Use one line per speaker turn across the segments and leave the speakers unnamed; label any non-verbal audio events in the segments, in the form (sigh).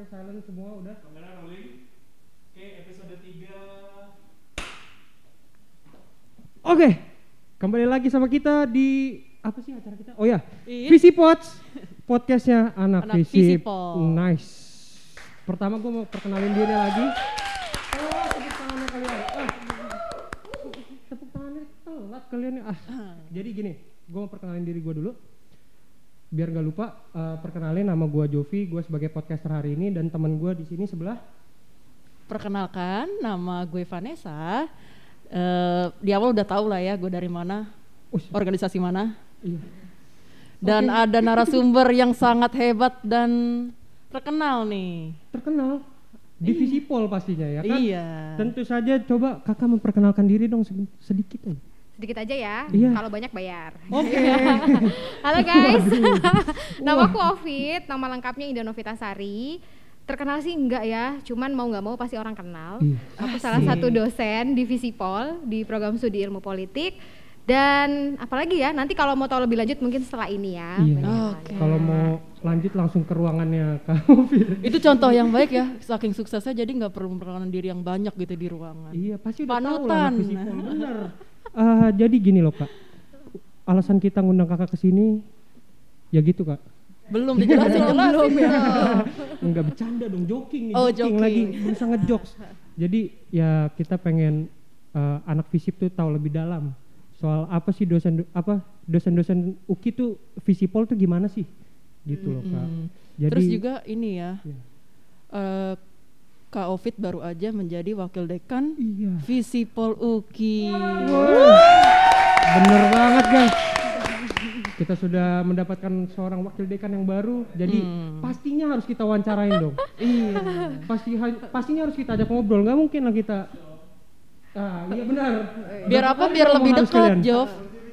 HP silent semua udah.
Kamera rolling. Oke, episode 3.
Oke, kembali lagi sama kita di apa sih acara kita? Oh ya,
Ih.
Visi Pots, podcastnya anak,
Anak
Visi. Nice. Pertama gue mau perkenalin diri lagi. Oh, tepuk tangannya kalian. Ah. Tepuk tangannya telat kalian ya. Ah. Jadi gini, gue mau perkenalin diri gue dulu. Biar nggak lupa, eh, perkenalin nama gue Jovi, gue sebagai podcaster hari ini dan teman gue di sini sebelah.
Perkenalkan, nama gue Vanessa. Eh, di awal udah tahu lah ya gue dari mana,
Oh,
organisasi mana.
iya.
Dan
Oke.
ada (laughs) narasumber yang sangat hebat dan terkenal nih.
terkenal di Visipol pastinya ya kan?
Iya.
Tentu saja coba kakak memperkenalkan diri dong sedi- sedikit aja.
Sedikit aja ya,
Iya.
kalau banyak bayar.
Oke. (laughs)
Halo guys, (laughs) nama aku Ovid, nama lengkapnya Ida Novitasari. Terkenal sih enggak ya, cuman mau nggak mau pasti orang kenal.
Iya.
Aku salah satu dosen di Visipol di program studi ilmu politik. Dan apalagi ya, nanti kalau mau tahu lebih lanjut mungkin setelah ini ya.
Iya.
hal.
Kalau mau lanjut langsung ke ruangannya Kak Ovid.
Itu contoh yang baik ya, saking suksesnya jadi nggak perlu memperkenalkan diri yang banyak gitu di ruangan.
Iya pasti udah tahu lah
Panutan.
Visipol bener. Eh, jadi gini loh kak, alasan kita ngundang kakak ke sini ya gitu kak.
Belum dijelasin belum ya. (laughs)
Enggak bercanda dong, joking nih,
Oh,
joking,
joking.
lagi berusaha ngejokes. Jadi ya kita pengen eh, anak Visip tuh tahu lebih dalam soal apa sih dosen apa dosen-dosen UKI tuh Visipol tuh gimana sih? Gitu loh kak. Jadi
Terus juga ini ya,
Iya.
eh, Kak Ovid baru aja menjadi wakil dekan
iya.
Visipol UKI.
Bener banget guys. Kita sudah mendapatkan seorang wakil dekan yang baru, jadi
Hmm.
pastinya harus kita wawancarain dong. (laughs) iya. Pasti pastinya harus kita ajak ngobrol, nggak mungkin lah kita. Ah iya benar.
Biar apa? Biar lebih dekat. Jov.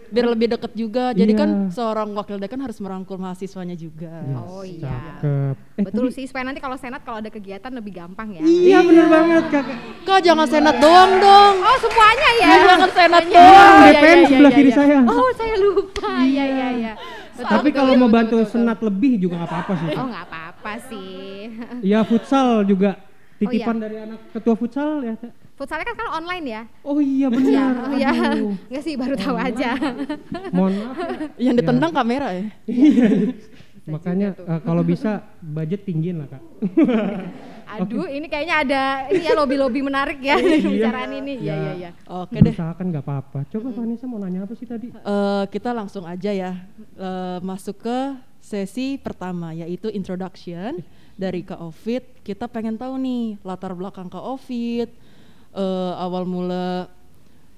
Biar lebih dekat juga. Jadi
Iya.
kan seorang wakil dekan harus merangkul mahasiswanya juga.
Yes,
Oh iya.
Cakep. Eh,
Betul
tapi-
sih, supaya nanti kalau senat kalau ada kegiatan lebih gampang ya.
Iya bener banget kakak.
Kak jangan senat doang dong.
Oh semuanya ya?
Iya, jangan senat
Iya,
doang.
iya,
DPM
iya,
sebelah
iya,
kiri
iya.
saya.
Oh saya lupa, iya iya iya. Betul,
Tapi
betul,
kalau
betul,
mau
betul,
bantu
betul, betul.
senat lebih juga nggak apa-apa sih.
Oh nggak apa-apa sih.
Iya futsal juga
Oh,
titipan
iya.
dari anak ketua futsal ya.
Futsalnya kan sekarang online ya?
Oh iya
Iya,
benar.
oh iya.
Aduh.
Nggak sih baru tahu aja.
Mohon maaf. ya.
Yang ditendang kamera ya. (laughs)
Makanya eh, kalau bisa budget tinggiin lah kak. (laughs)
Aduh, ini kayaknya ada ini ya lobby-lobby menarik ya dari (laughs)
Iya.
pembicaraan ini. Iya
Ya.
iya iya.
Oke deh.
Usahakan nggak apa-apa. Coba Vanessa mau nanya apa sih tadi?
Eh, kita langsung aja ya eh, masuk ke sesi pertama yaitu introduction dari Kak Ovid. Kita pengen tahu nih latar belakang Kak Ovid, eh, awal mula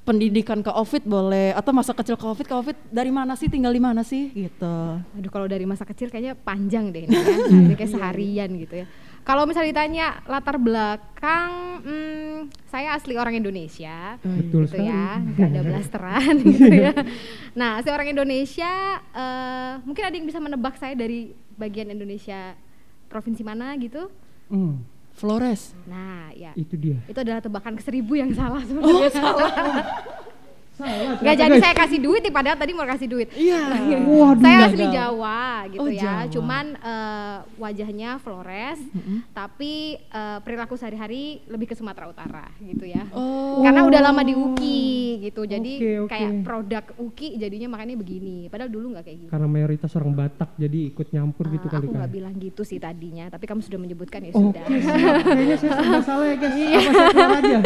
pendidikan Kak Ovid boleh atau masa kecil Kak Ovid, Kak Ovid dari mana sih tinggal di mana sih gitu.
Aduh kalau dari masa kecil kayaknya panjang deh ini ya. (laughs) Kayak seharian gitu ya. Kalau misalnya ditanya latar belakang, hmm, saya asli orang Indonesia.
Betul
gitu
sekali.
ya, nggak ada (laughs) blasteran (laughs) gitu ya. Nah, asli orang Indonesia, eh, mungkin ada yang bisa menebak saya dari bagian Indonesia provinsi mana gitu?
Hmm,
Flores.
Nah, ya.
itu dia.
Itu adalah tebakan ke seribu yang salah sebenarnya. salah. (laughs)
Salah.
Nggak jadi saya kasih duit nih, padahal tadi mau kasih duit.
Iya.
Waduh.
saya
gagal.
asli Jawa gitu
Oh,
ya,
Jawa.
cuman eh, wajahnya Flores, tapi eh, perilaku sehari-hari lebih ke Sumatera Utara gitu ya.
Oh.
Karena udah lama di UKI gitu, jadi
Oke, oke.
kayak produk UKI jadinya makanya begini. Padahal dulu nggak kayak gitu.
Karena mayoritas orang Batak jadi ikut nyampur gitu
Eh,
kali
aku nggak
kan.
bilang gitu sih tadinya, tapi kamu sudah menyebutkan ya
Oke,
sudah.
kayaknya saya serba salah ya guys.
Iya.
Apa saya keluar aja?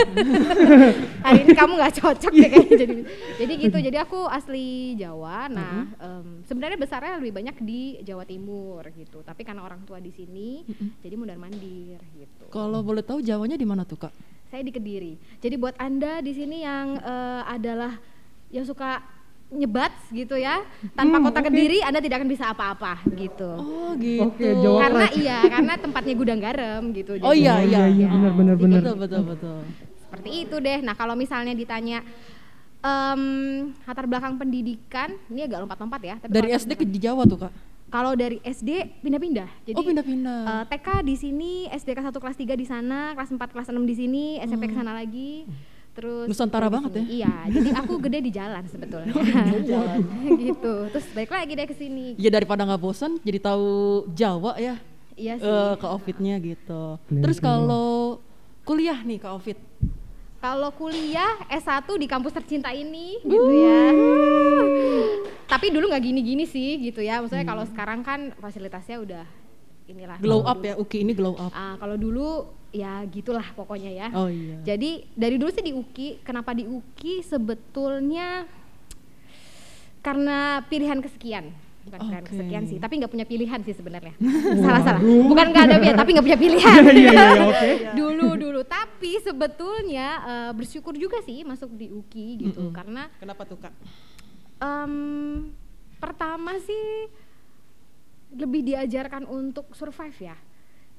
(laughs)
Hari ini kamu nggak cocok deh kayaknya jadi. Jadi gitu. Jadi aku asli Jawa. Nah, em, sebenarnya besarnya lebih banyak di Jawa Timur gitu. Tapi karena orang tua di sini, jadi mundar mandir gitu.
Kalau boleh tahu Jawanya di mana tuh Kak?
Saya di Kediri. Jadi buat anda di sini yang eh, adalah yang suka nyebat gitu ya, tanpa
Hmm,
kota
oke.
Kediri anda tidak akan bisa apa-apa gitu.
Oh gitu.
Oke, Jawa
karena iya, karena tempatnya gudang garam gitu.
Oh
Jadi-
iya
Oh,
iya.
iya, iya, benar, benar, benar.
Betul betul betul.
seperti itu deh. Nah kalau misalnya ditanya em, latar belakang pendidikan, ini agak lompat-lompat ya. Tapi
Dari SD ke di Jawa tuh Kak.
Kalau dari SD pindah-pindah. Jadi
oh pindah-pindah.
eh, TK di sini, SD kelas 1 kelas 3 di sana, kelas 4 kelas 6 di sini, SMP ke sana lagi. Terus
Nusantara banget
sini. Iya, jadi aku gede di jalan sebetulnya. (laughs) (laughs) gitu. Terus balik lagi deh ke sini.
Ya daripada nggak bosan, jadi tahu Jawa ya.
Iya sih.
eh, ke Ovidnya gitu.
Keren,
Terus kalau kuliah nih ke Ovid,
Kalau kuliah S1 di kampus tercinta ini gitu ya. Tapi dulu nggak gini-gini sih gitu ya. Maksudnya kalau sekarang kan fasilitasnya udah inilah.
glow up
dulu-
ya, Uki ini glow up.
Ah, kalau dulu ya gitulah pokoknya ya.
Oh iya.
Jadi dari dulu sih di UKI, kenapa di UKI sebetulnya karena pilihan kesekian. Bukan pilihan
Oke.
kesekian sih, tapi nggak punya pilihan sih sebenarnya. salah salah. Bukan nggak ada pilihan, tapi nggak punya pilihan.
Iya iya iya oke. (laughs)
dulu dulu, tapi sebetulnya eh, bersyukur juga sih masuk di UKI gitu,
Mm-mm.
karena
Kenapa tuh kak?
em, pertama sih lebih diajarkan untuk survive ya,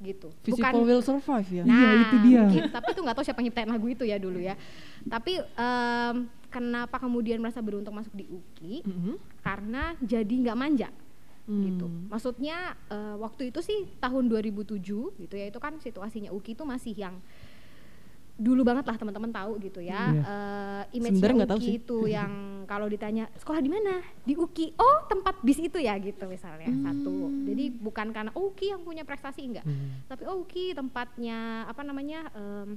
gitu.
Physical will survive ya.
Iya, itu dia.
mungkin. tapi itu nggak tahu siapa yang nyiptain lagu itu ya dulu ya. Tapi em, kenapa kemudian merasa beruntung masuk di UKI?
Mhm.
Karena jadi nggak manja gitu.
Hmm.
Maksudnya eh, waktu itu sih tahun 2007 gitu ya itu kan situasinya UKI itu masih yang dulu banget lah teman-teman tahu gitu ya.
Iya.
Eh, image UKI itu (laughs) yang kalau ditanya sekolah di mana? Di UKI. Oh, tempat bis itu ya gitu misalnya
Hmm.
satu. Jadi bukan karena oh, UKI yang punya prestasi enggak.
Hmm.
Tapi oh, UKI tempatnya apa namanya? em,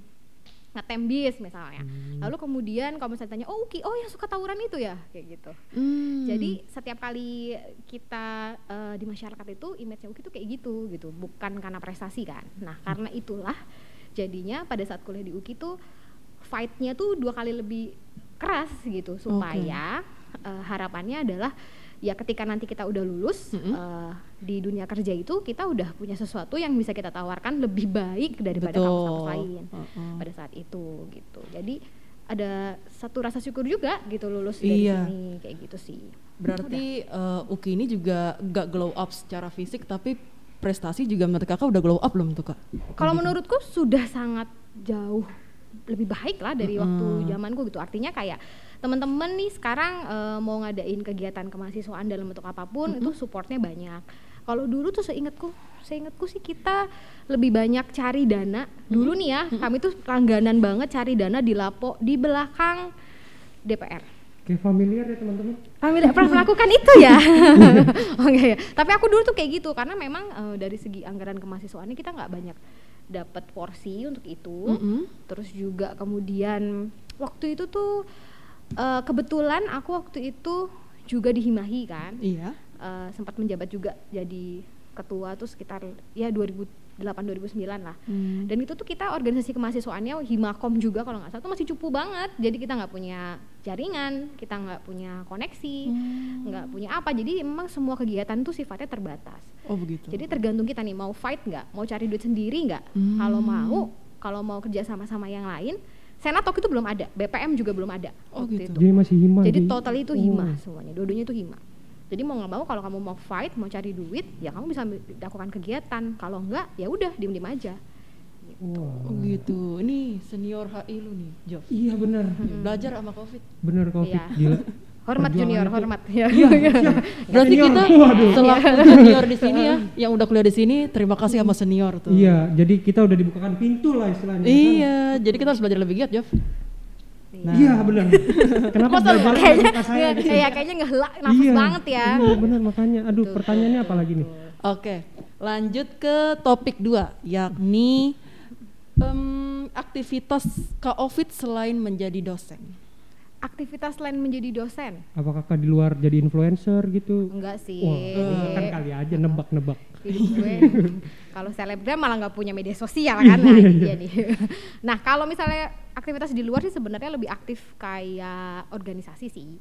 ngetem bis misalnya.
Hmm.
Lalu kemudian kalau misalnya tanya, "Oh, UKI, oh yang suka tawuran itu ya?" kayak gitu.
Hmm.
Jadi setiap kali kita eh, di masyarakat itu image UKI itu kayak gitu gitu, bukan karena prestasi kan. Nah karena itulah jadinya pada saat kuliah di UKI tuh fight-nya tuh dua kali lebih keras gitu supaya eh, harapannya adalah ya ketika nanti kita udah lulus
Mm-mm.
eh, di dunia kerja itu kita udah punya sesuatu yang bisa kita tawarkan lebih baik daripada kampus-kampus lain
Heeh.
pada saat itu gitu. Jadi ada satu rasa syukur juga gitu lulus dari
Iya.
sini kayak gitu sih.
Berarti eh, Uki ini juga gak glow up secara fisik tapi prestasi juga menurut kakak udah glow up belum tuh kak?
Kalau menurutku sudah sangat jauh lebih baik lah dari waktu zamanku gitu. Artinya kayak teman-teman nih sekarang eh, mau ngadain kegiatan kemahasiswaan dalam bentuk apa pun itu supportnya banyak. Kalau dulu tuh seingatku, seingatku sih kita lebih banyak cari dana. Dulu nih ya, kami tuh langganan banget cari dana di lapo di belakang DPR.
Kayak familiar ya teman-teman.
Kami tidak pernah melakukan itu ya. (laughs) Oke ya. Tapi aku dulu tuh kayak gitu karena memang eh, dari segi anggaran kemahasiswaannya kita nggak banyak dapat porsi untuk itu.
Mm-mm.
Terus juga kemudian waktu itu tuh eh, kebetulan aku waktu itu juga dihimahi kan.
Iya.
Eh, sempat menjabat juga jadi ketua tuh sekitar ya 2008 2009 lah.
Hmm.
Dan itu tuh kita organisasi kemahasiswaannya Himakom juga kalau nggak salah tuh masih cupu banget. Jadi kita nggak punya jaringan, kita nggak punya koneksi,
Hmm.
nggak punya apa. Jadi memang semua kegiatan tuh sifatnya terbatas.
Oh begitu.
Jadi tergantung kita nih mau fight nggak, mau cari duit sendiri nggak.
Hmm.
Kalau mau, kalau mau kerja sama-sama yang lain, Senat waktu itu belum ada, BPM juga belum ada
Oh,
waktu
gitu.
itu.
Jadi masih hima.
Jadi
di-
total itu
Oh.
hima semuanya, dua-duanya itu hima. Jadi mau nggak mau kalau kamu mau fight, mau cari duit, ya kamu bisa lakukan kegiatan. Kalau enggak, ya udah diem-diem aja.
Wah.
Oh gitu. Ini senior HI lu nih, Jof.
Iya benar.
Belajar sama Covid.
Benar covid
Iya.
gila.
Hormat
Perjuangan
junior,
itu-
hormat. Ya.
Iya, (laughs) siap.
Berarti
Senior.
kita
Waduh.
selaku junior di sini ya, (laughs) yang udah kuliah di sini, terima kasih sama senior tuh.
Iya, jadi kita udah dibukakan pintu lah istilahnya. kan?
Iya, jadi kita harus belajar lebih giat, Jof. Nah.
Iya benar. (laughs) Kenapa sama
kayaknya
muka saya gitu?
iya, kayaknya ngehelak nafas
Iya,
banget ya.
Iya benar makanya. Aduh
Betul,
pertanyaannya apa lagi nih?
Oke, lanjut ke topik dua, yakni em, aktivitas Covid selain menjadi dosen.
Aktivitas lain menjadi dosen?
Apa kakak di luar jadi influencer gitu?
Enggak sih.
Wah, kan kali aja nebak-nebak.
gue (laughs) kalau selebgram malah nggak punya media sosial kan nah, iya nih. nah kalau misalnya aktivitas di luar sih sebenarnya lebih aktif kayak organisasi sih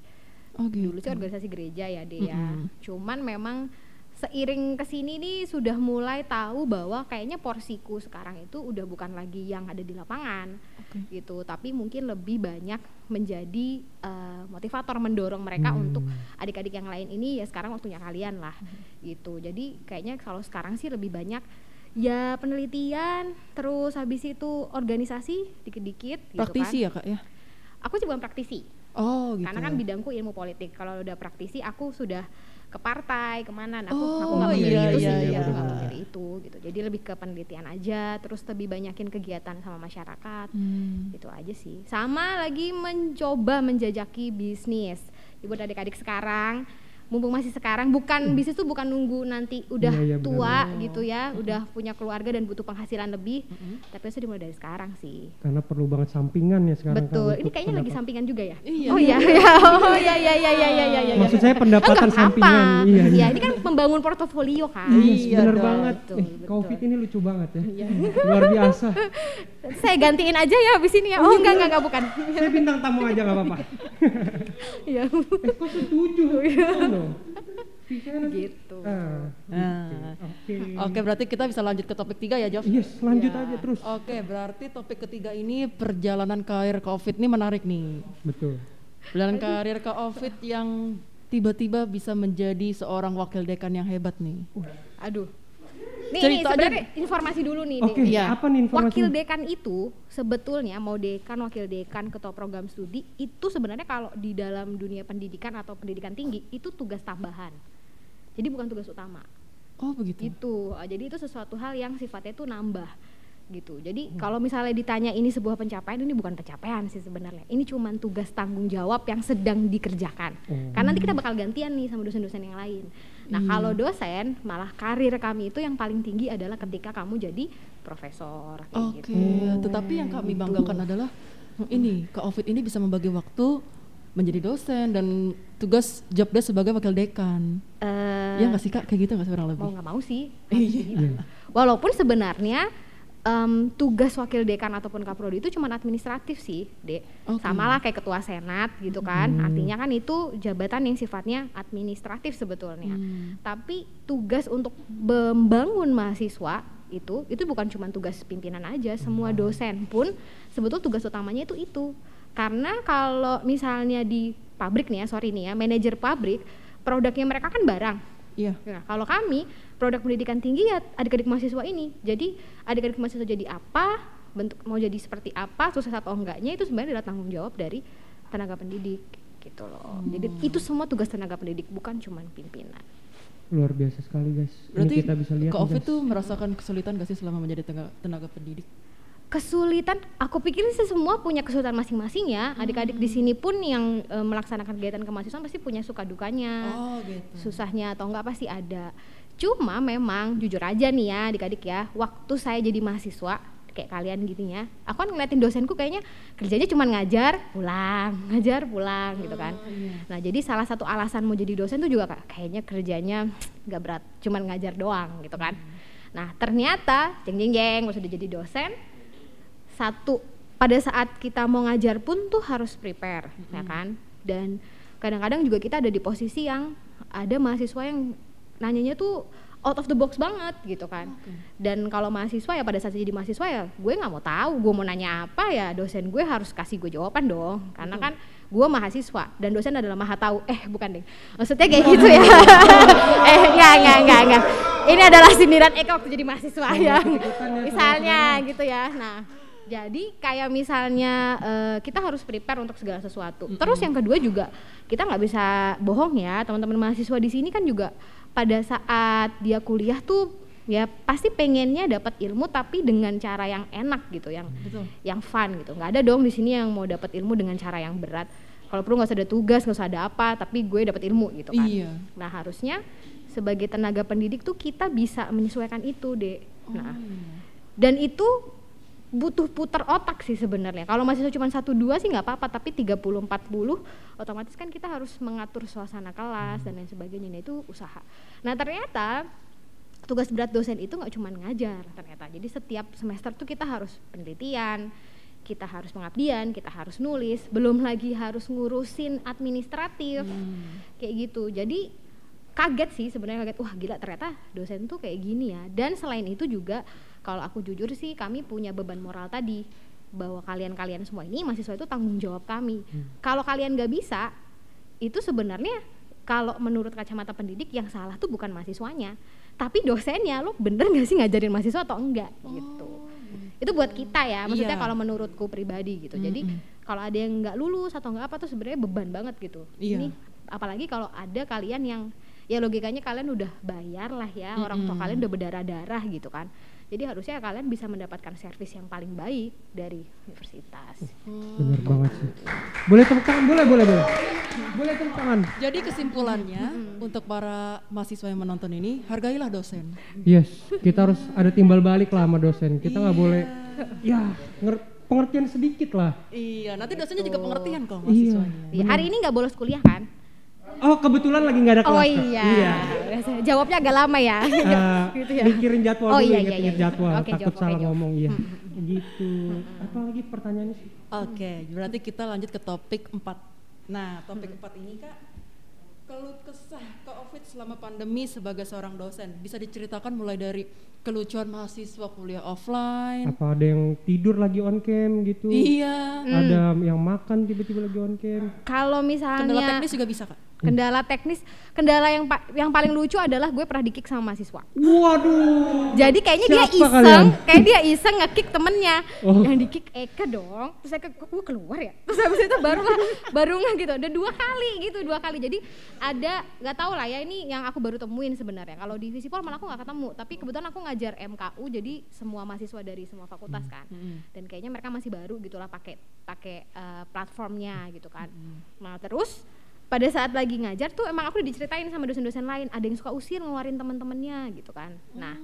Oh
dulu sih organisasi gereja ya deh ya
Mm-mm.
cuman memang seiring ke sini nih sudah mulai tahu bahwa kayaknya porsiku sekarang itu udah bukan lagi yang ada di lapangan
Oke.
gitu tapi mungkin lebih banyak menjadi eh, motivator mendorong mereka
Hmm.
untuk adik-adik yang lain ini ya sekarang waktunya kalian lah
Hmm.
gitu jadi kayaknya kalau sekarang sih lebih banyak ya penelitian terus habis itu organisasi dikit-dikit gitu
Praktisi
kan.
ya kak ya?
aku sih bukan praktisi
Oh gitu.
karena kan bidangku ilmu politik kalau udah praktisi aku sudah ke partai ke mana nah, aku
Oh,
aku nggak
iya,
memilih itu
iya,
sih
iya,
aku nggak
benar.
memilih itu gitu jadi lebih ke penelitian aja terus lebih banyakin kegiatan sama masyarakat
Hmm.
itu aja sih sama lagi mencoba menjajaki bisnis buat adik-adik sekarang mumpung masih sekarang bukan bisnis tuh bukan nunggu nanti udah
Hmm. Iya, iya,
tua
benar.
gitu ya udah punya keluarga dan butuh penghasilan lebih tapi harusnya dimulai dari sekarang sih
Karena perlu banget sampingan ya sekarang. kan
betul ini
untuk
kayaknya lagi
pendapat-
sampingan juga ya
Iya.
oh iya iya (laughs) oh iya iya iya iya iya iya iya
Maksud saya pendapatan
Enggak
sampingan. Iya, iya.
Ya, ini kan membangun portofolio kan.
Iya,
Iya dong.
banget.
Betul,
eh,
betul.
Covid ini lucu banget ya.
Iya.
Luar biasa. (laughs)
Saya gantiin aja ya abis ini ya. Oh enggak enggak enggak bukan.
Saya bintang tamu aja nggak apa-apa. (laughs)
Iya.
Eh, kok setuju? Bisa nanti-
gitu.
Nah.
Oke.
Oke, berarti kita bisa lanjut ke topik tiga ya, Jof?
Yes, lanjut
Ya.
aja terus.
Oke, berarti topik ketiga ini perjalanan karir COVID ini menarik nih.
Betul.
Perjalanan karir COVID yang tiba-tiba bisa menjadi seorang wakil dekan yang hebat nih.
Aduh. Nih, nih
Cerita aja.
sebenarnya informasi dulu nih.
Oke,
nih.
Iya.
apa nih informasi?
Wakil dekan itu sebetulnya mau dekan, wakil dekan, ketua program studi itu sebenarnya kalau di dalam dunia pendidikan atau pendidikan tinggi itu tugas tambahan. Jadi bukan tugas utama.
Oh, begitu.
gitu Uh, jadi itu sesuatu hal yang sifatnya itu nambah gitu jadi kalau misalnya ditanya ini sebuah pencapaian ini bukan pencapaian sih sebenarnya ini cuma tugas tanggung jawab yang sedang dikerjakan
Oh.
karena nanti kita bakal gantian nih sama dosen-dosen yang lain nah
Iya.
kalau dosen malah karir kami itu yang paling tinggi adalah ketika kamu jadi profesor
Oke,
gitu
tetapi yang kami banggakan adalah ini, COVID ini bisa membagi waktu menjadi dosen dan tugas job desk sebagai wakil dekan.
Eh,
ya nggak sih kak, kayak gitu nggak kurang lebih?
mau nggak mau sih
Iya.
walaupun sebenarnya em, tugas wakil dekan ataupun kaprodi itu cuma administratif sih dek.
Oke.
sama lah kayak ketua senat gitu kan. Artinya kan itu jabatan yang sifatnya administratif sebetulnya.
Hmm.
tapi tugas untuk membangun mahasiswa itu itu bukan cuma tugas pimpinan aja. Semua dosen pun sebetulnya tugas utamanya itu itu. Karena kalau misalnya di pabrik nih ya sorry nih ya manajer pabrik produknya mereka kan barang.
Iya.
Nah, kalau kami produk pendidikan tinggi ya adik-adik mahasiswa ini. Jadi adik-adik mahasiswa jadi apa, bentuk mau jadi seperti apa, sukses atau enggaknya itu sebenarnya adalah tanggung jawab dari tenaga pendidik gitu loh. Jadi itu semua tugas tenaga pendidik bukan cuma pimpinan.
Luar biasa sekali guys.
Berarti
ini kita bisa lihat
COVID
guys.
tuh merasakan kesulitan gak sih selama menjadi tenaga, tenaga pendidik?
Kesulitan, aku pikir sih semua punya kesulitan masing-masing ya. Adik-adik di sini pun yang e, melaksanakan kegiatan kemahasiswaan pasti punya suka dukanya.
Oh gitu.
susahnya atau enggak pasti ada. Cuma memang jujur aja nih ya adik-adik ya, waktu saya jadi mahasiswa kayak kalian gini ya, aku kan ngeliatin dosenku kayaknya kerjanya cuma ngajar, pulang, (laughs) ngajar, pulang gitu kan. Nah jadi salah satu alasan mau jadi dosen tuh juga kayaknya kerjanya nggak berat, cuma ngajar doang gitu kan. Nah ternyata jeng jeng jeng pas udah jadi dosen, satu pada saat kita mau ngajar pun tuh harus prepare ya kan dan kadang-kadang juga kita ada di posisi yang ada mahasiswa yang nanyanya tuh out of the box banget gitu kan. Dan kalau mahasiswa ya pada saat jadi mahasiswa ya gue nggak mau tahu gue mau nanya apa ya dosen gue harus kasih gue jawaban dong. Karena kan gue mahasiswa dan dosen adalah maha tahu. Eh bukan deh. Maksudnya kayak gitu ya. (laughs) Eh enggak enggak enggak enggak ini adalah sindiran Eka waktu jadi mahasiswa ya. misalnya gitu ya. Nah jadi kayak misalnya eh, kita harus prepare untuk segala sesuatu. Terus yang kedua juga kita nggak bisa bohong ya. Teman-teman mahasiswa di sini kan juga pada saat dia kuliah tuh ya pasti pengennya dapat ilmu tapi dengan cara yang enak gitu, yang
Betul.
yang fun gitu. Nggak ada dong di sini yang mau dapat ilmu dengan cara yang berat. Kalau perlu nggak usah ada tugas, nggak usah ada apa, tapi gue dapat ilmu gitu kan.
Iya.
Nah harusnya sebagai tenaga pendidik tuh kita bisa menyesuaikan itu deh. Nah dan itu butuh putar otak sih sebenarnya. Kalau mahasiswa cuma satu dua sih nggak apa-apa, tapi 30 40 otomatis kan kita harus mengatur suasana kelas dan lain sebagainya. Nah, itu usaha. Nah, ternyata tugas berat dosen itu nggak cuma ngajar ternyata. Jadi setiap semester tuh kita harus penelitian, kita harus pengabdian, kita harus nulis, belum lagi harus ngurusin administratif. Kayak gitu. Jadi kaget sih sebenarnya kaget wah gila ternyata dosen tuh kayak gini ya dan selain itu juga kalau aku jujur sih kami punya beban moral tadi bahwa kalian-kalian semua ini mahasiswa itu tanggung jawab kami. Kalau kalian nggak bisa itu sebenarnya kalau menurut kacamata pendidik yang salah tuh bukan mahasiswanya tapi dosennya. Lo bener nggak sih ngajarin mahasiswa atau enggak? Gitu. Itu buat kita ya maksudnya
Iya.
kalau menurutku pribadi gitu. Jadi kalau ada yang nggak lulus atau nggak apa tuh sebenarnya beban banget gitu.
Iya.
ini apalagi kalau ada kalian yang ya logikanya kalian udah bayar lah ya orang tua kalian udah berdarah darah gitu kan Jadi harusnya kalian bisa mendapatkan servis yang paling baik dari universitas.
Bener banget sih. Boleh tepuk tangan? Boleh, boleh, boleh. Boleh tepuk tangan.
Jadi kesimpulannya untuk para mahasiswa yang menonton ini, hargailah dosen.
Yes, kita harus ada timbal balik lah sama dosen. Kita nggak boleh, ya nger- pengertian sedikit lah.
Iya, nanti dosennya juga pengertian kok
Iya.
mahasiswanya.
Iya, hari ini nggak bolos kuliah kan?
Oh kebetulan lagi nggak ada kelas.
Oh
Kak.
iya. Jawabnya agak lama ya.
Eh, (laughs)
gitu ya.
Mikirin jadwal
Oh
dulu,
iya, iya,
inget-inget
iya.
jadwal.
Oke,
Takut
jawab,
salah
jawab.
ngomong, iya. Gitu. Apa lagi pertanyaannya sih?
Oke, berarti kita lanjut ke topik 4. Nah, topik 4 ini Kak, keluh kesah COVID selama pandemi sebagai seorang dosen. Bisa diceritakan mulai dari kelucuan mahasiswa kuliah offline.
Apa ada yang tidur lagi on cam gitu?
Iya.
Ada yang makan tiba-tiba lagi on cam?
Kalau
Kendala
misalnya
teknis juga bisa Kak.
Kendala teknis, kendala yang pa- yang paling lucu adalah gue pernah dikick sama mahasiswa.
Waduh.
Jadi kayaknya dia iseng,
kalian?
kayak dia iseng ngekick temennya.
Oh.
Yang dikick Eka dong. Terus Eka kok gue keluar ya. Terus habis itu baru baru nggak gitu. Ada dua kali gitu, dua kali. Jadi ada nggak tahu lah ya ini yang aku baru temuin sebenarnya. Kalau di Visipol malah aku nggak ketemu. Tapi kebetulan aku ngajar MKU jadi semua mahasiswa dari semua fakultas kan. Dan kayaknya mereka masih baru gitulah pakai pakai eh, platformnya gitu kan. Nah terus pada saat lagi ngajar tuh emang aku udah diceritain sama dosen-dosen lain. Ada yang suka usir ngeluarin teman-temannya gitu kan. Nah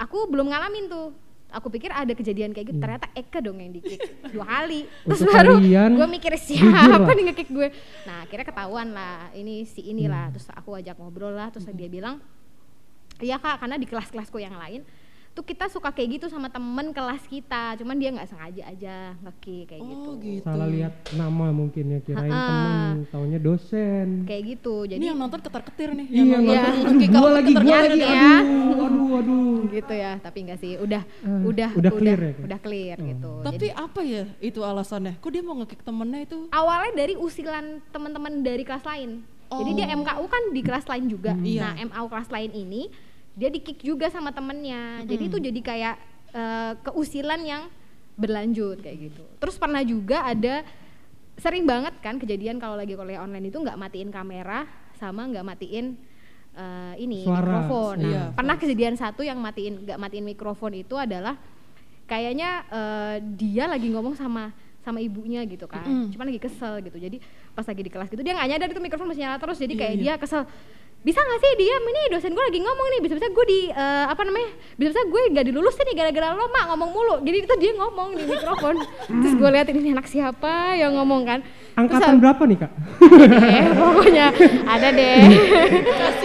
aku belum ngalamin tuh. Aku pikir ada kejadian kayak gitu. Ternyata Eka dong yang dikick (laughs) dua kali. Terus
Untuk
baru gue mikir siapa nih ngekick gue? Nah akhirnya ketahuan lah ini si inilah. Terus aku ajak ngobrol lah. Terus dia bilang iya kak karena di kelas-kelasku yang lain tuh kita suka kayak gitu sama temen kelas kita cuman dia nggak sengaja aja ngekick kayak gitu
Oh gitu.
Salah lihat nama mungkin ya kirain
Ha-ha.
teman, taunya dosen.
kayak gitu
Jadi
jadi
yang nonton ketar-ketir nih.
Iya,
yang
nonton,
nonton
aduh, gua lagi, gua lagi,
ya.
aduh, aduh, aduh.
gitu ya tapi enggak sih udah
Eh,
udah
udah clear ya, Kak?
udah clear gitu
Tapi
Jadi,
apa ya itu alasannya? Kok dia mau ngekick temennya itu?
awalnya dari usilan teman-teman dari kelas lain jadi dia MKU kan di kelas lain juga
Iya.
nah MAU kelas lain ini dia di kick juga sama temennya. Jadi itu jadi kayak eh, keusilan yang berlanjut kayak gitu. Terus pernah juga ada sering banget kan kejadian kalau lagi kuliah online itu nggak matiin kamera sama nggak matiin eh, ini
Suara.
mikrofon. Nah,
Iya,
pernah kejadian satu yang matiin nggak matiin mikrofon itu adalah kayaknya eh, dia lagi ngomong sama sama ibunya gitu kan.
Mm-mm.
cuma lagi kesel gitu. Jadi pas lagi di kelas gitu dia nggak nyadar itu mikrofon masih nyala terus. Jadi
Iya,
kayak
iya.
dia kesel bisa nggak sih diam ini dosen gue lagi ngomong nih. Bisa-bisa gue di eh, apa namanya? Bisa-bisa gue nggak dilulusin nih gara-gara lo mak ngomong mulu. Jadi itu dia ngomong di mikrofon. (laughs) Terus gue liatin ini anak siapa yang ngomong kan Terus
Angkatan berapa nih kak?
deh (laughs) pokoknya ada deh.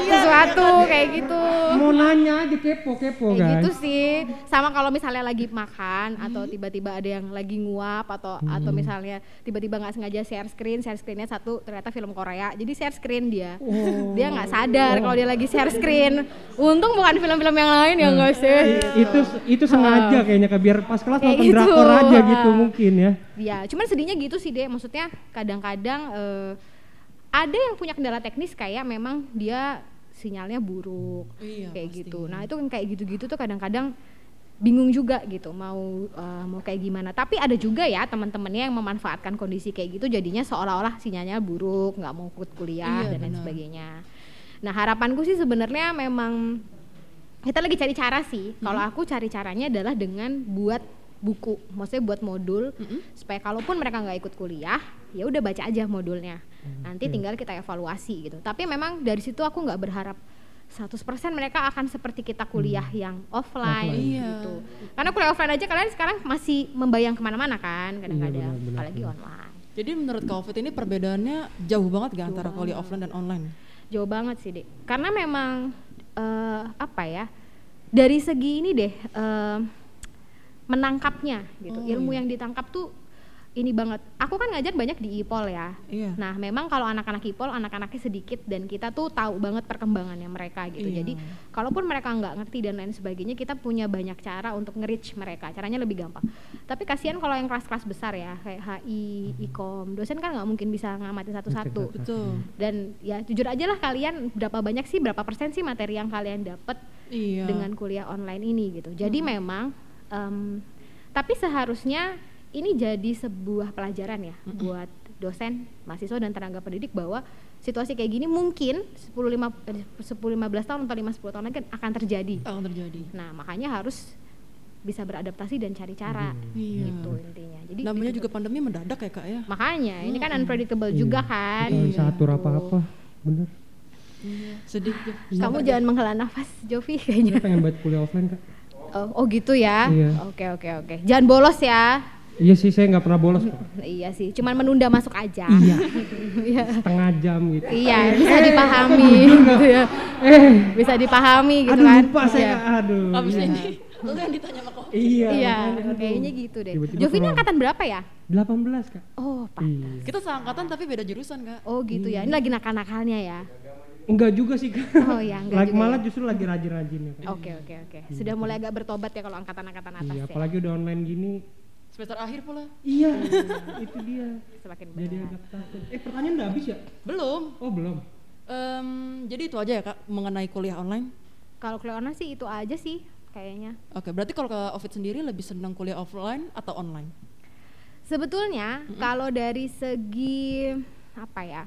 Sesuatu kayak gitu.
Mau nanya aja kepo kepo
kayak
guys.
gitu sih. Sama kalau misalnya lagi makan atau tiba-tiba ada yang lagi nguap atau atau misalnya tiba-tiba nggak sengaja share screen share screennya satu ternyata film Korea. Jadi share screen dia.
Oh.
dia nggak sadar kalau dia lagi share screen. Untung bukan film-film yang lain yang nggak sih?
Itu itu sengaja kayaknya kak biar pas kelas
Kayak
nonton
gitu.
drakor aja gitu mungkin ya.
Ya cuman sedihnya gitu sih deh maksudnya kadang-kadang eh, ada yang punya kendala teknis kayak memang dia sinyalnya buruk
Iya,
kayak
pasti.
gitu. Nah itu kan kayak gitu-gitu tuh kadang-kadang bingung juga gitu mau eh, mau kayak gimana. Tapi ada juga ya teman-temannya yang memanfaatkan kondisi kayak gitu jadinya seolah-olah sinyalnya buruk nggak mau ikut kuliah
Iya,
dan lain
benar.
sebagainya. Nah harapanku sih sebenarnya memang kita lagi cari cara sih. Kalau aku cari caranya adalah dengan buat buku maksudnya buat modul supaya kalaupun mereka nggak ikut kuliah ya udah baca aja modulnya. Nanti tinggal kita evaluasi gitu. Tapi memang dari situ aku nggak berharap 100% mereka akan seperti kita kuliah yang offline,
Offline.
Iya.
gitu karena kuliah offline aja kalian sekarang masih membayang ke mana-mana kan kadang-kadang
benar,
apalagi
benar.
online.
Jadi menurut COVID ini perbedaannya jauh banget gak antara
Jauh
kuliah offline dan online?
jauh banget sih dek karena memang eh, apa ya dari segi ini deh eh, menangkapnya gitu
Oh,
ilmu
iya.
yang ditangkap tuh ini banget aku kan ngajar banyak di IPOL ya
Iya.
nah memang kalau anak-anak IPOL anak-anaknya sedikit dan kita tuh tahu banget perkembangannya mereka gitu
Iya.
jadi kalaupun mereka nggak ngerti dan lain sebagainya kita punya banyak cara untuk nge-reach mereka caranya lebih gampang tapi kasihan kalau yang kelas-kelas besar ya kayak HI, IKOM dosen kan nggak mungkin bisa ngamatin satu-satu
Betul.
dan ya jujur aja lah kalian berapa banyak sih berapa persen sih materi yang kalian dapat
Iya.
dengan kuliah online ini gitu jadi memang em, tapi seharusnya ini jadi sebuah pelajaran ya buat dosen mahasiswa dan tenaga pendidik bahwa situasi kayak gini mungkin 10 5 10 15 tahun atau 5 10 tahun lagi akan terjadi
akan terjadi.
nah makanya harus bisa beradaptasi dan cari cara
Iya.
gitu intinya jadi
Namanya juga pandemi mendadak ya kak ya.
makanya ini kan unpredictable
Iya.
juga kan
Kita bisa atur
Gitu.
apa-apa. Bener.
Sedih. Jo.
kamu jangan menghela nafas Jovi kayaknya
Kita pengen buat kuliah offline kak.
Oh, oh gitu ya
Iya.
oke oke oke jangan bolos ya
Iya sih saya nggak pernah bolos kok. (laughs)
iya sih cuman menunda masuk aja
Iya. (laughs)
Iya.
Setengah jam gitu.
Iya, bisa dipahami (laughs) gitu ya.
Eh,
Bisa dipahami gitu
aduh
kan.
lupa saya
Iya.
Kak. Aduh.
Abis
iya.
ini lu yang ditanya sama kok.
Iya.
Iya,
aduh.
kayaknya gitu deh.
Tiba-tiba
Jovi ini
keluar.
angkatan berapa ya?
18 kak.
Oh, Pak.
Iya.
Kita seangkatan tapi beda jurusan kak.
Oh, gitu ya. Ini lagi nakal-nakalnya ya.
Enggak juga sih kak.
Oh, ya, enggak
lagi
juga
malah
ya.
justru lagi rajin-rajinnya kak.
Oke, oke, oke. Sudah mulai agak bertobat ya kalau angkatan-angkatan atas
Iya,
ya.
apalagi udah online gini.
Semester akhir pula.
Iya, (laughs) itu dia.
Semakin
Jadi
berat.
agak takut. Eh pertanyaan udah habis ya?
Belum.
Oh belum.
Em, jadi itu aja ya kak mengenai kuliah online.
Kalau kuliah online sih itu aja sih kayaknya.
Oke, berarti kalau ke Ovid sendiri lebih senang kuliah offline atau online?
Sebetulnya kalau dari segi apa ya?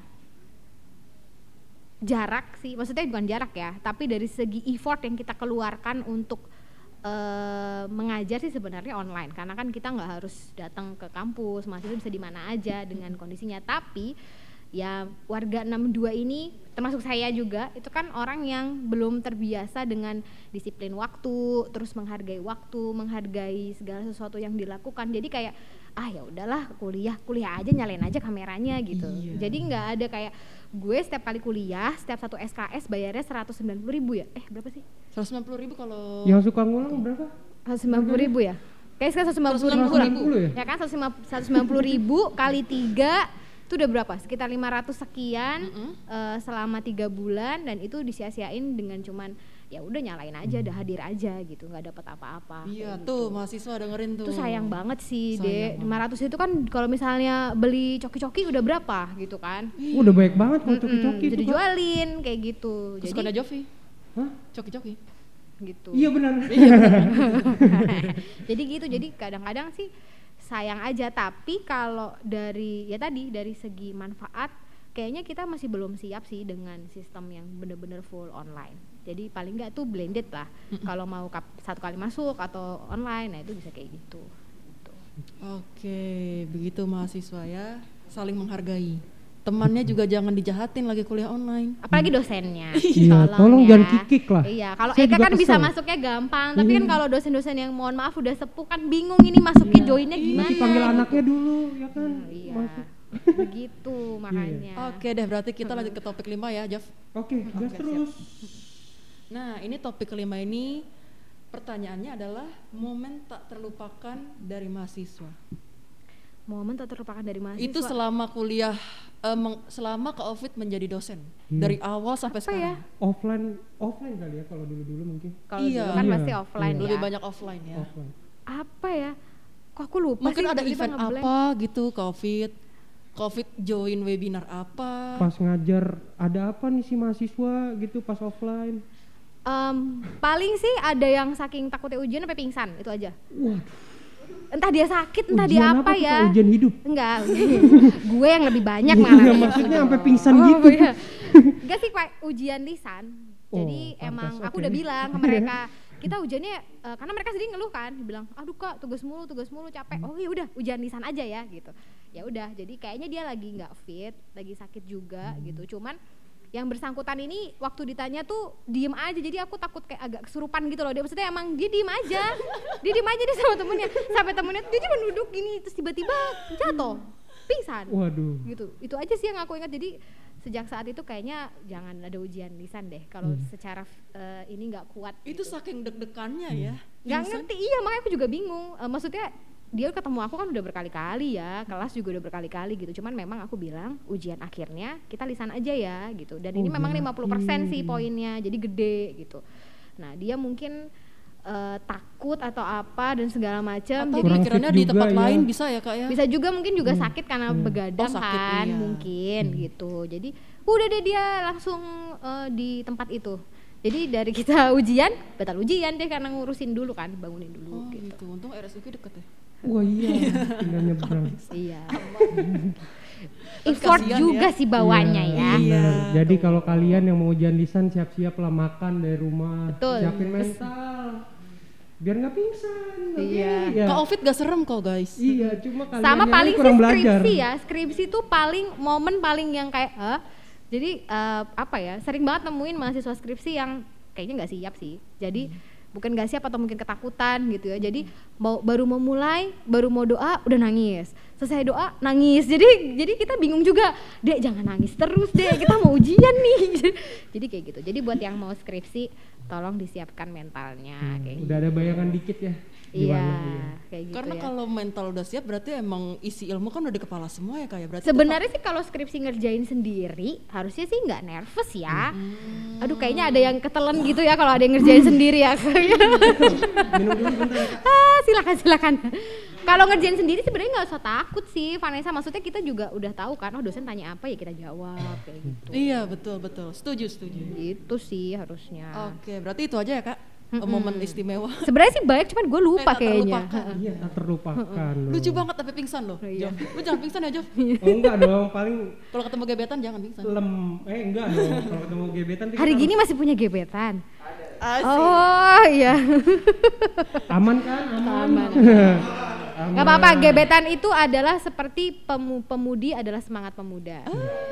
Jarak sih, maksudnya bukan jarak ya, tapi dari segi effort yang kita keluarkan untuk eh, mengajar sih sebenarnya online karena kan kita nggak harus datang ke kampus, mahasiswa bisa di mana aja dengan kondisinya. Tapi ya warga 62 ini termasuk saya juga itu kan orang yang belum terbiasa dengan disiplin waktu, terus menghargai waktu, menghargai segala sesuatu yang dilakukan. Jadi kayak ah ya udahlah kuliah kuliah aja nyalain aja kameranya gitu.
Iya.
Jadi nggak ada kayak gue setiap kali kuliah setiap satu SKS bayarnya 190 ribu ya? Eh berapa sih?
190 ribu kalau
Yang suka ngulang berapa?
190 ribu ya? Kayak sekarang 150 ribu,
190 ya?
ya kan 190 ribu kali tiga itu udah berapa? Sekitar 500 sekian
Mm-mm.
eh, selama tiga bulan dan itu disia-siain dengan cuman ya udah nyalain aja, udah hadir aja gitu, nggak dapat apa-apa.
Iya
kayak
tuh
gitu.
mahasiswa dengerin tuh.
Itu sayang banget sih,
Sayang
Dek. 500 itu kan kalau misalnya beli coki-coki udah berapa gitu kan?
Udah banyak banget kalau coki-coki
jadi jualin kayak gitu.
Terus
Jadi
Jovi,
Hah?
coki-coki.
gitu.
Iya benar. (laughs) (laughs)
jadi gitu jadi kadang-kadang sih sayang aja tapi kalau dari ya tadi dari segi manfaat kayaknya kita masih belum siap sih dengan sistem yang bener-bener full online jadi paling nggak tuh blended lah kalau mau kap- satu kali masuk atau online nah itu bisa kayak gitu Gitu.
Oke, begitu mahasiswa ya, saling menghargai. Temannya juga jangan dijahatin lagi kuliah online.
apalagi dosennya (laughs)
Iya, tolong
ya.
jangan kikik lah.
iya kalau Eka kan bisa
kesel.
masuknya gampang tapi kan
Iya.
kalau dosen-dosen yang mohon maaf udah sepuh kan bingung ini masukin joinnya gimana
Masih panggil
gitu.
anaknya dulu ya kan.
Nah, iya
Masuk.
begitu (laughs) makanya
Oke deh, berarti kita lanjut ke topik kelima ya, Jaf.
Oke, gas
Oke,
terus.
Nah, ini topik kelima ini pertanyaannya adalah momen tak terlupakan dari mahasiswa.
momen tak terlupakan dari mahasiswa
Itu selama kuliah, eh, meng- selama ke Ovid menjadi dosen
Hmm.
dari awal sampai
Apa
sekarang.
ya?
Offline, offline kali ya kalau dulu-dulu mungkin.
kalau
Iya.
dulu kan
Iya,
pasti offline
iya.
ya
Lebih banyak offline ya.
Offline.
apa ya kok aku lupa
Mungkin
sih,
ada event apa gitu Covid. Covid join webinar apa?
Pas ngajar ada apa nih si mahasiswa gitu pas offline.
Em, paling sih ada yang saking takutnya ujian sampai pingsan itu aja
Wah,
entah dia sakit entah
ujian
dia apa,
Kak?
ya
Ujian hidup.
enggak (laughs) gue yang lebih banyak
Iya,
malah
maksudnya sampai pingsan
Oh,
gitu.
iya. (laughs) enggak sih Pak, ujian lisan jadi
Oh, pantas,
emang aku
oke.
udah bilang ke (laughs) mereka kita ujiannya eh, karena mereka sendiri ngeluh kan bilang aduh kak tugas mulu tugas mulu capek oh ya udah ujian lisan aja ya gitu ya udah jadi kayaknya dia lagi nggak fit lagi sakit juga
Hmm.
gitu cuman yang bersangkutan ini waktu ditanya tuh diem aja jadi aku takut kayak agak kesurupan gitu loh dia maksudnya emang dia diem aja (laughs) dia diem aja dia sama temennya sampai temennya tuh dia cuma duduk gini terus tiba-tiba jatuh pingsan
Waduh.
gitu itu aja sih yang aku ingat jadi sejak saat itu kayaknya jangan ada ujian lisan deh kalau
Hmm.
secara eh, ini nggak kuat
Itu
gitu.
saking deg-degannya
Hmm.
ya.
nggak ngerti iya makanya aku juga bingung Eh, maksudnya dia ketemu aku kan udah berkali-kali ya kelas juga udah berkali-kali gitu cuman memang aku bilang ujian akhirnya kita lisan aja ya gitu dan ini
Oh,
memang
ujian
50% sih
akhir.
poinnya jadi gede gitu nah dia mungkin eh, takut atau apa dan segala macam jadi
pikirannya di tempat
ya.
lain bisa ya kak ya?
bisa juga mungkin juga
Hmm.
sakit karena
Hmm.
begadang
Oh, sakit,
kan
iya.
mungkin gitu jadi udah deh dia langsung eh, di tempat itu jadi dari kita (laughs) ujian batal ujian deh karena ngurusin dulu kan bangunin dulu
Oh
gitu
gitu. Untung RSUK deket ya.
Wah iya, tinggal nyebrang.
iya effort
kasihan
juga
ya.
sih bawanya
Iya,
ya
Iya.
Jadi kalau kalian yang mau ujian lisan siap-siap lah makan dari rumah.
Betul.
Siapin mental. biar nggak pingsan.
Iya.
Iya.
Kak Ovid gak serem kok guys.
Iya, cuma kalian
sama
yang
paling sih
belajar.
skripsi ya skripsi tuh paling momen paling yang kayak Hah? jadi eh, apa ya sering banget nemuin mahasiswa skripsi yang kayaknya nggak siap sih jadi bukan nggak siap atau mungkin ketakutan gitu ya. Jadi mau baru mau mulai baru mau doa udah nangis. Selesai doa nangis. Jadi jadi kita bingung juga dek jangan nangis terus dek. Kita mau ujian nih. (laughs) Jadi kayak gitu. Jadi buat yang mau skripsi tolong disiapkan mentalnya
Hmm,
kayak
udah ada bayangan dikit ya.
Iya kayak gitu
Karena
ya.
kalau mental udah siap berarti emang isi ilmu kan udah di kepala semua ya kayak berarti itu
Sebenarnya sih kalau skripsi ngerjain sendiri harusnya sih nggak nervous ya.
Hmm.
Aduh kayaknya ada yang ketelen gitu ya kalau ada yang ngerjain (laughs) sendiri ya.
Minum dulu bentar ya. Kak.
ah, silakan silakan. Kalau ngerjain sendiri sebenarnya nggak usah takut sih Vanessa. Maksudnya kita juga udah tahu kan, oh dosen tanya apa ya kita jawab kayak gitu.
Iya betul betul. Setuju setuju.
Itu sih harusnya.
Oke, berarti itu aja ya kak. Momen istimewa.
Sebenarnya sih banyak, cuman gue lupa
Eh, tak
kayaknya.
terlupakan.
Iya, tak terlupakan. loh.
Lucu banget tapi pingsan loh.
Iya.
Jov. Lu jangan pingsan ya Jov. (laughs)
Oh enggak dong, paling
Kalau ketemu gebetan jangan pingsan.
lem. Eh enggak dong, kalau ketemu gebetan
Hari gini masih punya gebetan.
Asik.
Oh iya.
aman kan? Aman.
Aman.
Aman. (laughs)
Gak apa-apa, gebetan itu adalah seperti pemu- pemudi adalah semangat pemuda.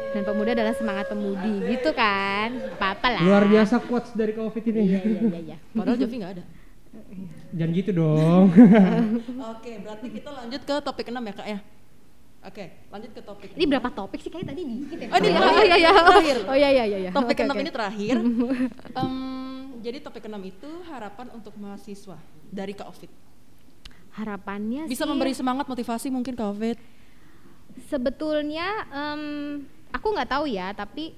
Dan pemuda adalah semangat pemudi, gitu kan? Apa-apa lah.
Luar biasa quotes dari Covid ini.
Iya, iya, iya, iya.
Padahal Jovi nggak ada.
Jangan gitu dong. (laughs)
Oke, berarti kita lanjut ke topik 6 ya kak ya. Oke, lanjut ke topik.
Ini berapa topik sih? Kayak tadi dikit ya.
Oh, ini
iya,
terakhir.
iya, iya.
Terakhir.
Oh iya, iya, iya. iya.
Topik
Oke,
6
oke.
ini terakhir. (laughs) Em, jadi topik 6 itu harapan untuk mahasiswa dari Kak Ovid.
Harapannya
Bisa
sih,
memberi semangat motivasi mungkin Kak Ovid.
sebetulnya em, aku nggak tahu ya, tapi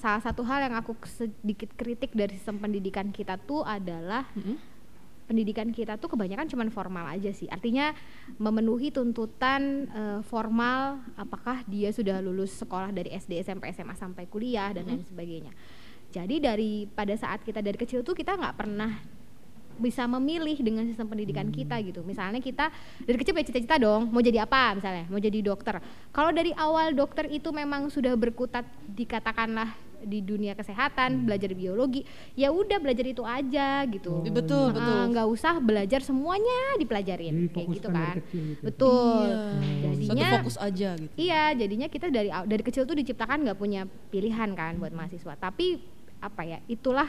salah satu hal yang aku sedikit kritik dari sistem pendidikan kita tuh adalah
Mm-mm.
pendidikan kita tuh kebanyakan cuman formal aja sih. Artinya memenuhi tuntutan eh, formal apakah dia sudah lulus sekolah dari SD, SMP, SMA sampai kuliah dan lain sebagainya. Jadi dari pada saat kita dari kecil tuh kita nggak pernah bisa memilih dengan sistem pendidikan kita gitu. Misalnya kita dari kecil punya cita-cita dong, mau jadi apa misalnya, mau jadi dokter. Kalau dari awal dokter itu memang sudah berkutat dikatakanlah di dunia kesehatan, belajar biologi, ya udah belajar itu aja gitu.
Iya, betul,
Nah,
betul.
nggak usah belajar semuanya dipelajarin
Jadi
kayak gitu kan.
gitu.
Betul.
Iya. Satu
Jadinya
fokus aja gitu.
Iya, jadinya kita dari dari kecil tuh diciptakan nggak punya pilihan kan buat mahasiswa. Tapi apa ya, itulah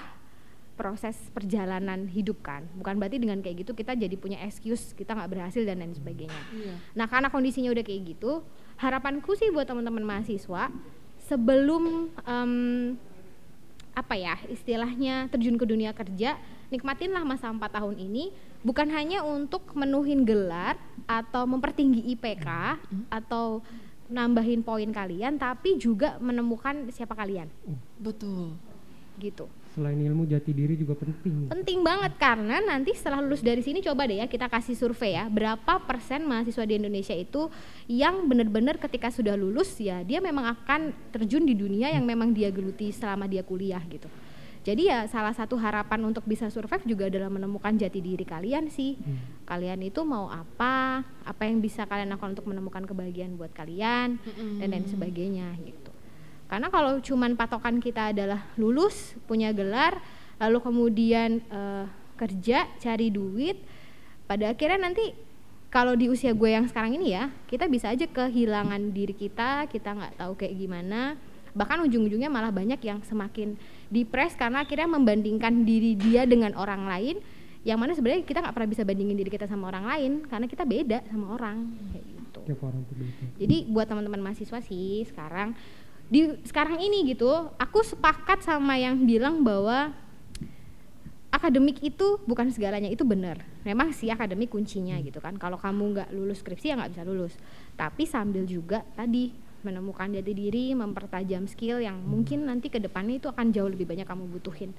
proses perjalanan hidup kan. Bukan berarti dengan kayak gitu kita jadi punya excuse kita nggak berhasil dan lain sebagainya.
Iya.
Nah, karena kondisinya udah kayak gitu, harapanku sih buat teman-teman mahasiswa sebelum em, apa ya istilahnya terjun ke dunia kerja, nikmatinlah masa empat tahun ini bukan hanya untuk menuhin gelar atau mempertinggi IPK atau nambahin poin kalian, tapi juga menemukan siapa kalian
Betul.
gitu.
Selain ilmu jati diri juga penting.
Penting banget karena nanti setelah lulus dari sini coba deh ya kita kasih survei ya berapa persen mahasiswa di Indonesia itu yang benar-benar ketika sudah lulus ya dia memang akan terjun di dunia yang memang dia geluti selama dia kuliah gitu. Jadi ya salah satu harapan untuk bisa survive juga adalah menemukan jati diri kalian sih. Kalian itu mau apa, apa yang bisa kalian lakukan untuk menemukan kebahagiaan buat kalian dan lain sebagainya gitu. Karena kalau cuman patokan kita adalah lulus, punya gelar, lalu kemudian eh, kerja, cari duit, pada akhirnya nanti kalau di usia gue yang sekarang ini ya, kita bisa aja kehilangan diri kita, kita nggak tahu kayak gimana. Bahkan ujung-ujungnya malah banyak yang semakin depres karena akhirnya membandingkan diri dia dengan orang lain yang mana sebenarnya kita nggak pernah bisa bandingin diri kita sama orang lain karena kita beda sama orang kayak gitu.
Beda.
Jadi buat teman-teman mahasiswa sih sekarang di sekarang ini gitu, aku sepakat sama yang bilang bahwa akademik itu bukan segalanya itu benar. Memang sih akademik kuncinya gitu kan. Kalau kamu nggak lulus skripsi ya nggak bisa lulus. Tapi sambil juga tadi menemukan jati diri, mempertajam skill yang mungkin nanti ke depannya itu akan jauh lebih banyak kamu butuhin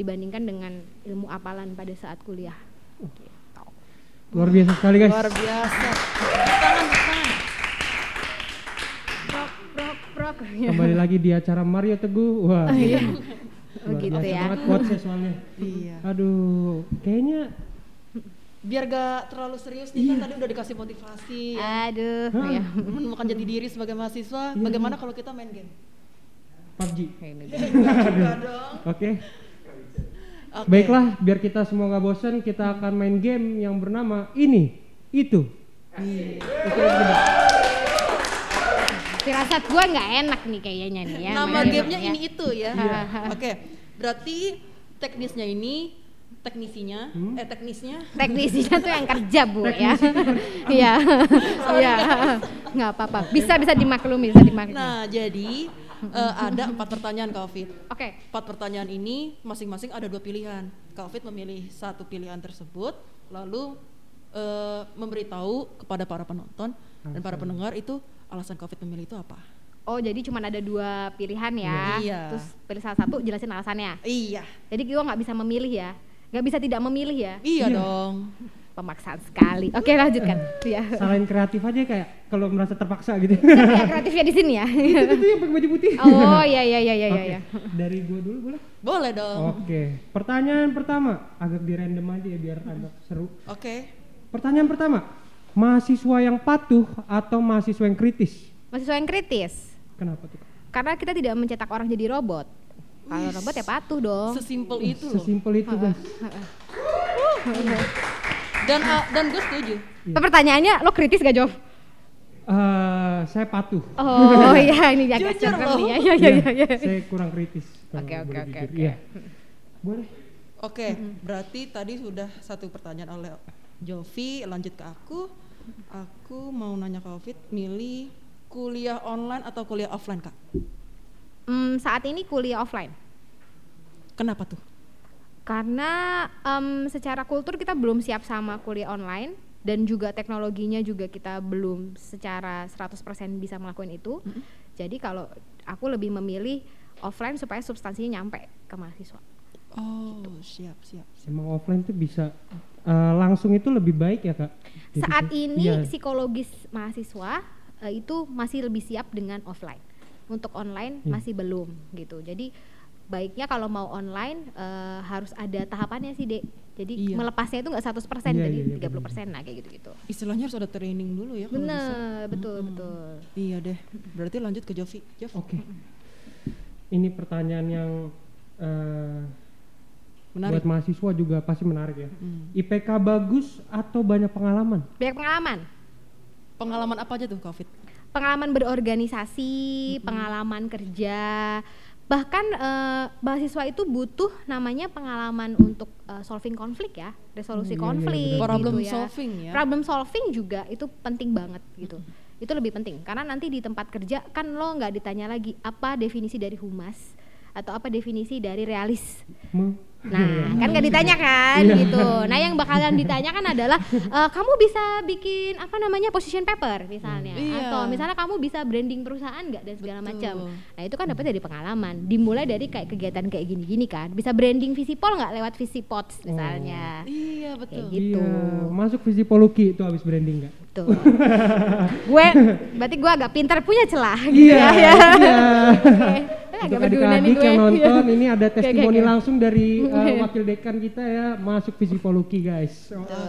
dibandingkan dengan ilmu apalan pada saat kuliah. Gitu.
Luar biasa sekali guys.
Luar biasa. Tangan, tangan.
Prok prok.
Kembali lagi di acara Mario Teguh. Wah.
iya. Oh, gitu ya.
banget quotesnya soalnya.
Iya.
Aduh, kayaknya
Biar gak terlalu serius nih kan tadi udah dikasih motivasi ya.
Aduh, ya.
menemukan jati diri sebagai mahasiswa. Bagaimana kalau kita main game?
PUBG.
Juga dong.
Oke. Baiklah, biar kita semua nggak bosan, kita akan main game yang bernama ini, itu. Itu.
Firasat gua nggak enak nih kayaknya nih ya.
Nama gamenya
ya.
ini itu ya.
Iya. (laughs)
Oke, berarti teknisnya ini teknisinya,
Hmm?
eh teknisnya
teknisinya tuh yang kerja bu ya iya (laughs) iya nggak apa-apa bisa bisa dimaklumi bisa dimaklumi
Nah, jadi eh, ada empat pertanyaan Kak Ovid.
oke
Empat pertanyaan ini masing-masing ada dua pilihan. Kak Ovid memilih satu pilihan tersebut, lalu eh, memberitahu kepada para penonton dan para pendengar itu alasan Kak Ovid memilih itu apa.
oh jadi cuma ada dua pilihan ya
Iya.
terus pilih salah satu jelasin alasannya
Iya,
jadi gua nggak bisa memilih ya nggak bisa tidak memilih ya
iya dong.
pemaksaan sekali oke lanjutkan (laughs) ya
Salahin kreatif aja kayak kalau merasa terpaksa gitu.
ya kreatifnya di sini ya (laughs)
itu tuh yang pakai baju putih.
oh iya iya iya iya
Oke,
iya
dari gua dulu boleh?
Boleh dong.
Oke, pertanyaan pertama agak di random aja ya biar agak seru.
Oke.
Pertanyaan pertama, mahasiswa yang patuh atau mahasiswa yang kritis?
mahasiswa yang kritis
Kenapa tuh?
karena kita tidak mencetak orang jadi robot kalau robot ya patuh dong
Sesimpel itu loh.
Sesimpel itu guys.
Dan ah, dan gue setuju.
pertanyaannya lo kritis gak Jov?
Eh, saya patuh.
Oh iya (laughs) ini agak
Jujur
cerem
loh.
nih ya. Iya iya iya. iya.
Saya kurang kritis.
Oke, oke,
boleh
oke,
jujur.
oke.
Iya. Boleh.
Oke, berarti tadi sudah satu pertanyaan oleh Jovi, lanjut ke aku. Aku mau nanya ke Ovid, milih kuliah online atau kuliah offline kak?
Hmm, saat ini kuliah offline
Kenapa tuh?
karena em, secara kultur kita belum siap sama kuliah online dan juga teknologinya juga kita belum secara 100% bisa melakukan itu. Jadi kalau aku lebih memilih offline supaya substansinya nyampe ke mahasiswa.
Oh, siap siap.
Emang offline tuh bisa eh, langsung itu lebih baik ya kak? Jadi
Saat ini
Iya.
psikologis mahasiswa eh, itu masih lebih siap dengan offline. Untuk online
Iya.
masih belum gitu. Jadi baiknya kalau mau online eh, harus ada tahapannya sih, Dek. Jadi
Iya.
melepasnya itu nggak 100%
Iya,
jadi
iya, iya,
30% nah kayak gitu-gitu.
Istilahnya harus ada training dulu ya. kalau bisa.
Bener, betul,
Mm-mm.
betul.
Iya deh. Berarti lanjut ke Jovi. Jov.
Oke. Ini pertanyaan yang eh,
Menarik.
buat mahasiswa juga pasti menarik ya.
Hmm.
IPK bagus atau banyak pengalaman?
Banyak pengalaman.
Pengalaman apa aja tuh Covid?
Pengalaman berorganisasi, pengalaman kerja, bahkan eh, mahasiswa itu butuh namanya pengalaman untuk eh, solving konflik ya, resolusi
Oh, iya, iya,
konflik,
benar.
Problem
gitu ya.
solving ya.
Problem solving juga itu penting banget gitu. Itu lebih penting karena nanti di tempat kerja kan lo nggak ditanya lagi apa definisi dari humas atau apa definisi dari realis.
Me-
Nah, kan nggak ditanya kan
Iya.
gitu. Nah, yang bakalan (laughs) ditanyakan adalah eh, kamu bisa bikin apa namanya position paper misalnya,
Iya.
atau misalnya kamu bisa branding perusahaan nggak dan segala
Betul.
macam. Nah, itu kan dapat dari pengalaman. Dimulai dari kayak kegiatan kayak gini-gini kan. Bisa branding visipol nggak lewat visipods misalnya.
Iya
Kayak
betul.
gitu.
Iya, masuk Visipoluki itu habis branding nggak?
Tuh. gue berarti gue agak pintar punya celah gitu
Iya,
ya.
iya. (laughs)
Oke.
Untuk
agak berguna nih
adik-adik
gue.
yang nonton ini ada
Oke, oke,
testimoni
oke.
langsung dari uh, wakil dekan kita ya masuk Visipoluki guys. Oh,
Oke.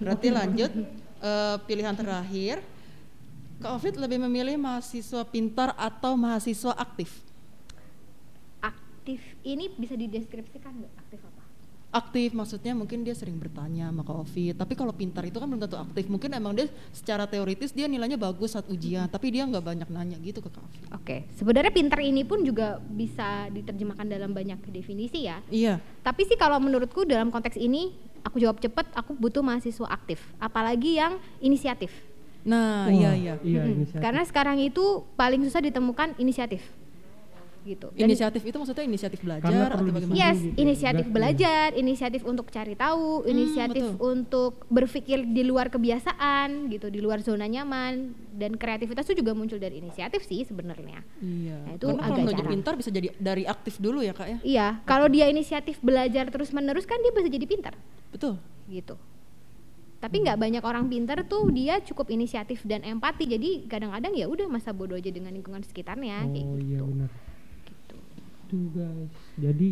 Berarti lanjut eh, pilihan terakhir. Kak Ovid lebih memilih mahasiswa pintar atau mahasiswa aktif?
Aktif ini bisa dideskripsikan nggak aktif
maksudnya mungkin dia sering bertanya sama Kak Ovid. Tapi kalau pintar itu kan belum tentu aktif. Mungkin emang dia secara teoritis dia nilainya bagus saat ujian, tapi dia nggak banyak nanya gitu ke Kak Ovid.
Oke, sebenarnya pinter ini pun juga bisa diterjemahkan dalam banyak definisi ya.
Iya.
Tapi sih kalau menurutku dalam konteks ini, aku jawab cepet, aku butuh mahasiswa aktif, apalagi yang inisiatif.
Nah,
Wah,
iya iya.
Iya, inisiatif.
Karena sekarang itu paling susah ditemukan inisiatif, gitu. Dan-
Inisiatif itu maksudnya inisiatif belajar atau bagaimana?
Yes,
gitu
inisiatif belajar, inisiatif untuk cari tahu, inisiatif
betul.
untuk berpikir di luar kebiasaan, gitu, di luar zona nyaman, dan kreativitas itu juga muncul dari inisiatif sih sebenarnya.
Iya.
Nah, itu
Karena kalau
agak
mau jadi
jarang.
pintar bisa jadi dari aktif dulu ya kak ya.
Iya, kalau dia inisiatif belajar terus menerus kan dia bisa jadi pintar,
Betul.
gitu. Tapi nggak banyak orang pintar tuh dia cukup inisiatif dan empati, jadi kadang-kadang ya udah masa bodoh aja dengan lingkungan sekitarnya, kayak
Oh iya
gitu.
benar.
Gitu.
Guys. Jadi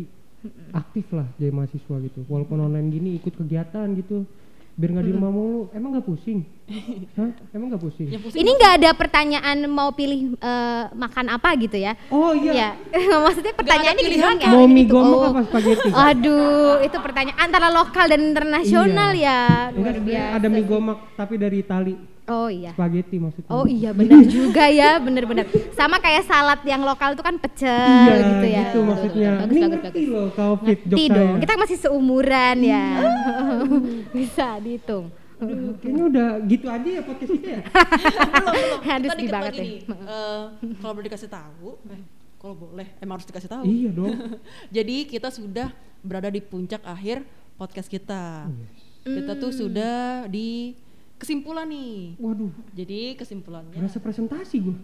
aktif lah jadi mahasiswa gitu. Walaupun online gini ikut kegiatan gitu. biar nggak di rumah mulu. Emang nggak pusing? (laughs) Hah? Emang nggak pusing?
Yang pusing
Ini nggak ada pertanyaan mau pilih eh, makan apa gitu ya?
Oh iya.
Ya, (laughs) maksudnya pertanyaannya gini
pilihan,
doang ya?
Mau mie
Gitu.
gomak
Oh.
apa spaghetti?
Aduh, itu pertanyaan antara lokal dan internasional ya.
Enggak,
Luar
sebenarnya
biasa.
ada mie gomak tapi dari Itali.
Oh iya.
Spaghetti maksudnya.
Oh iya benar juga ya, bener-bener. Sama kayak salad yang lokal itu kan pecel
Iya,
gitu ya.
gitu maksudnya.
Bagus,
Ini
bagus,
ngerti
bagus.
loh jok
dong. Kita masih seumuran ya. (laughs) Bisa dihitung.
Aduh, kayaknya udah gitu aja ya podcast kita ya. (laughs)
belum belum
Harus di banget
lagi
ya.
nih Eh, kalau boleh dikasih tahu eh, kalau boleh emang harus dikasih tahu
iya dong. (laughs)
jadi kita sudah berada di puncak akhir podcast kita kita tuh
Hmm.
sudah di kesimpulan nih
Waduh,
jadi kesimpulannya
berasa presentasi gua.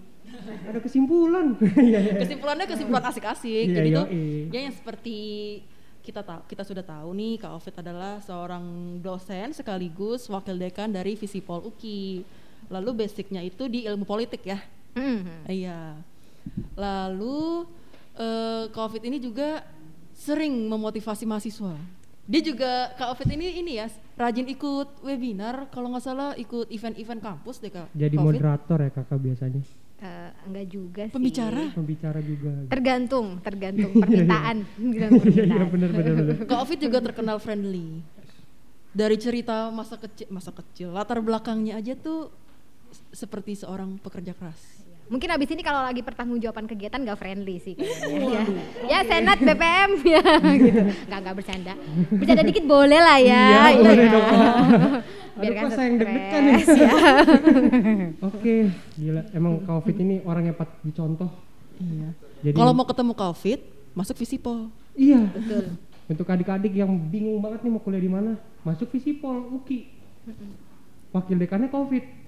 Ada kesimpulan. (laughs) Iya, iya.
kesimpulannya kesimpulan asik-asik
Iya,
jadi tuh
yoi.
ya yang seperti kita tahu kita sudah tahu nih Kak Ovid adalah seorang dosen sekaligus wakil dekan dari Visipol UKI lalu basicnya itu di ilmu politik ya
Mhm.
Iya. Lalu eh Kak Ovid ini juga sering memotivasi mahasiswa. Dia juga Kak Ovid ini ini ya rajin ikut webinar kalau nggak salah ikut event-event kampus deh Kak.
Jadi
Kak Ovid.
moderator ya kakak biasanya.
Eh, enggak juga sih.
Pembicara.
Pembicara juga.
Tergantung, tergantung permintaan. (laughs) Tergantung
Iya iya
permintaan. (laughs)
benar benar benar. (laughs)
Kak Ovid juga terkenal friendly. Dari cerita masa kecil masa kecil latar belakangnya aja tuh seperti seorang pekerja keras.
Mungkin abis ini kalau lagi pertanggungjawaban kegiatan gak friendly sih kayaknya. ya. ya senat BPM (laughs) ya gitu. Gak gak bercanda. Bercanda dikit boleh lah ya.
Iya, boleh dong. (laughs)
Biar
Aduh,
kan
saya yang deg-degan ya. (laughs) Oke, gila. Emang COVID ini orang yang patut dicontoh.
Iya.
Jadi
Kalau mau ketemu Kak Ovid, masuk Visipol.
Iya.
Betul.
Untuk adik-adik yang bingung banget nih mau kuliah di mana, masuk Visipol, UKI. Wakil dekannya COVID.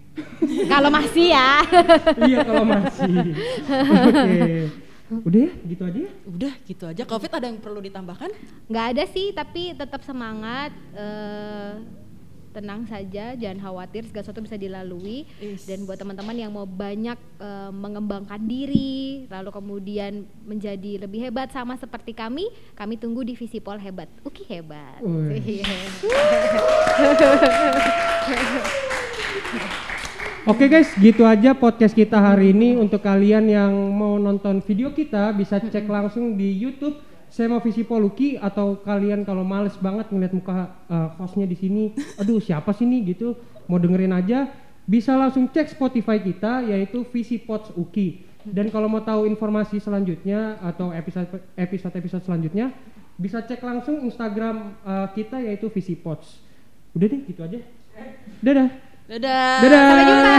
Kalau masih ya.
iya kalau masih. Oke. Udah ya, gitu aja ya.
Udah gitu aja. Kak Ovid ada yang perlu ditambahkan?
nggak ada sih tapi tetap semangat eh, tenang saja jangan khawatir segala sesuatu bisa dilalui
Is.
dan buat teman-teman yang mau banyak eh, mengembangkan diri lalu kemudian menjadi lebih hebat sama seperti kami kami tunggu di Visipol hebat Uki hebat. (laughs)
Oke guys, gitu aja podcast kita hari ini. Untuk kalian yang mau nonton video kita bisa cek langsung di YouTube saya mau visi Poluki atau kalian kalau males banget ngeliat muka uh, hostnya di sini, (laughs) aduh siapa sih nih gitu, mau dengerin aja, bisa langsung cek Spotify kita yaitu Visi Pods Uki. Dan kalau mau tahu informasi selanjutnya atau episode episode episode selanjutnya, bisa cek langsung Instagram uh, kita yaitu Visi Pods. Udah deh, gitu aja. Dadah.
Dadah.
Dadah.
sampai jumpa.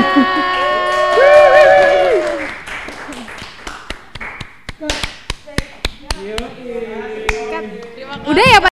Udah ya Pak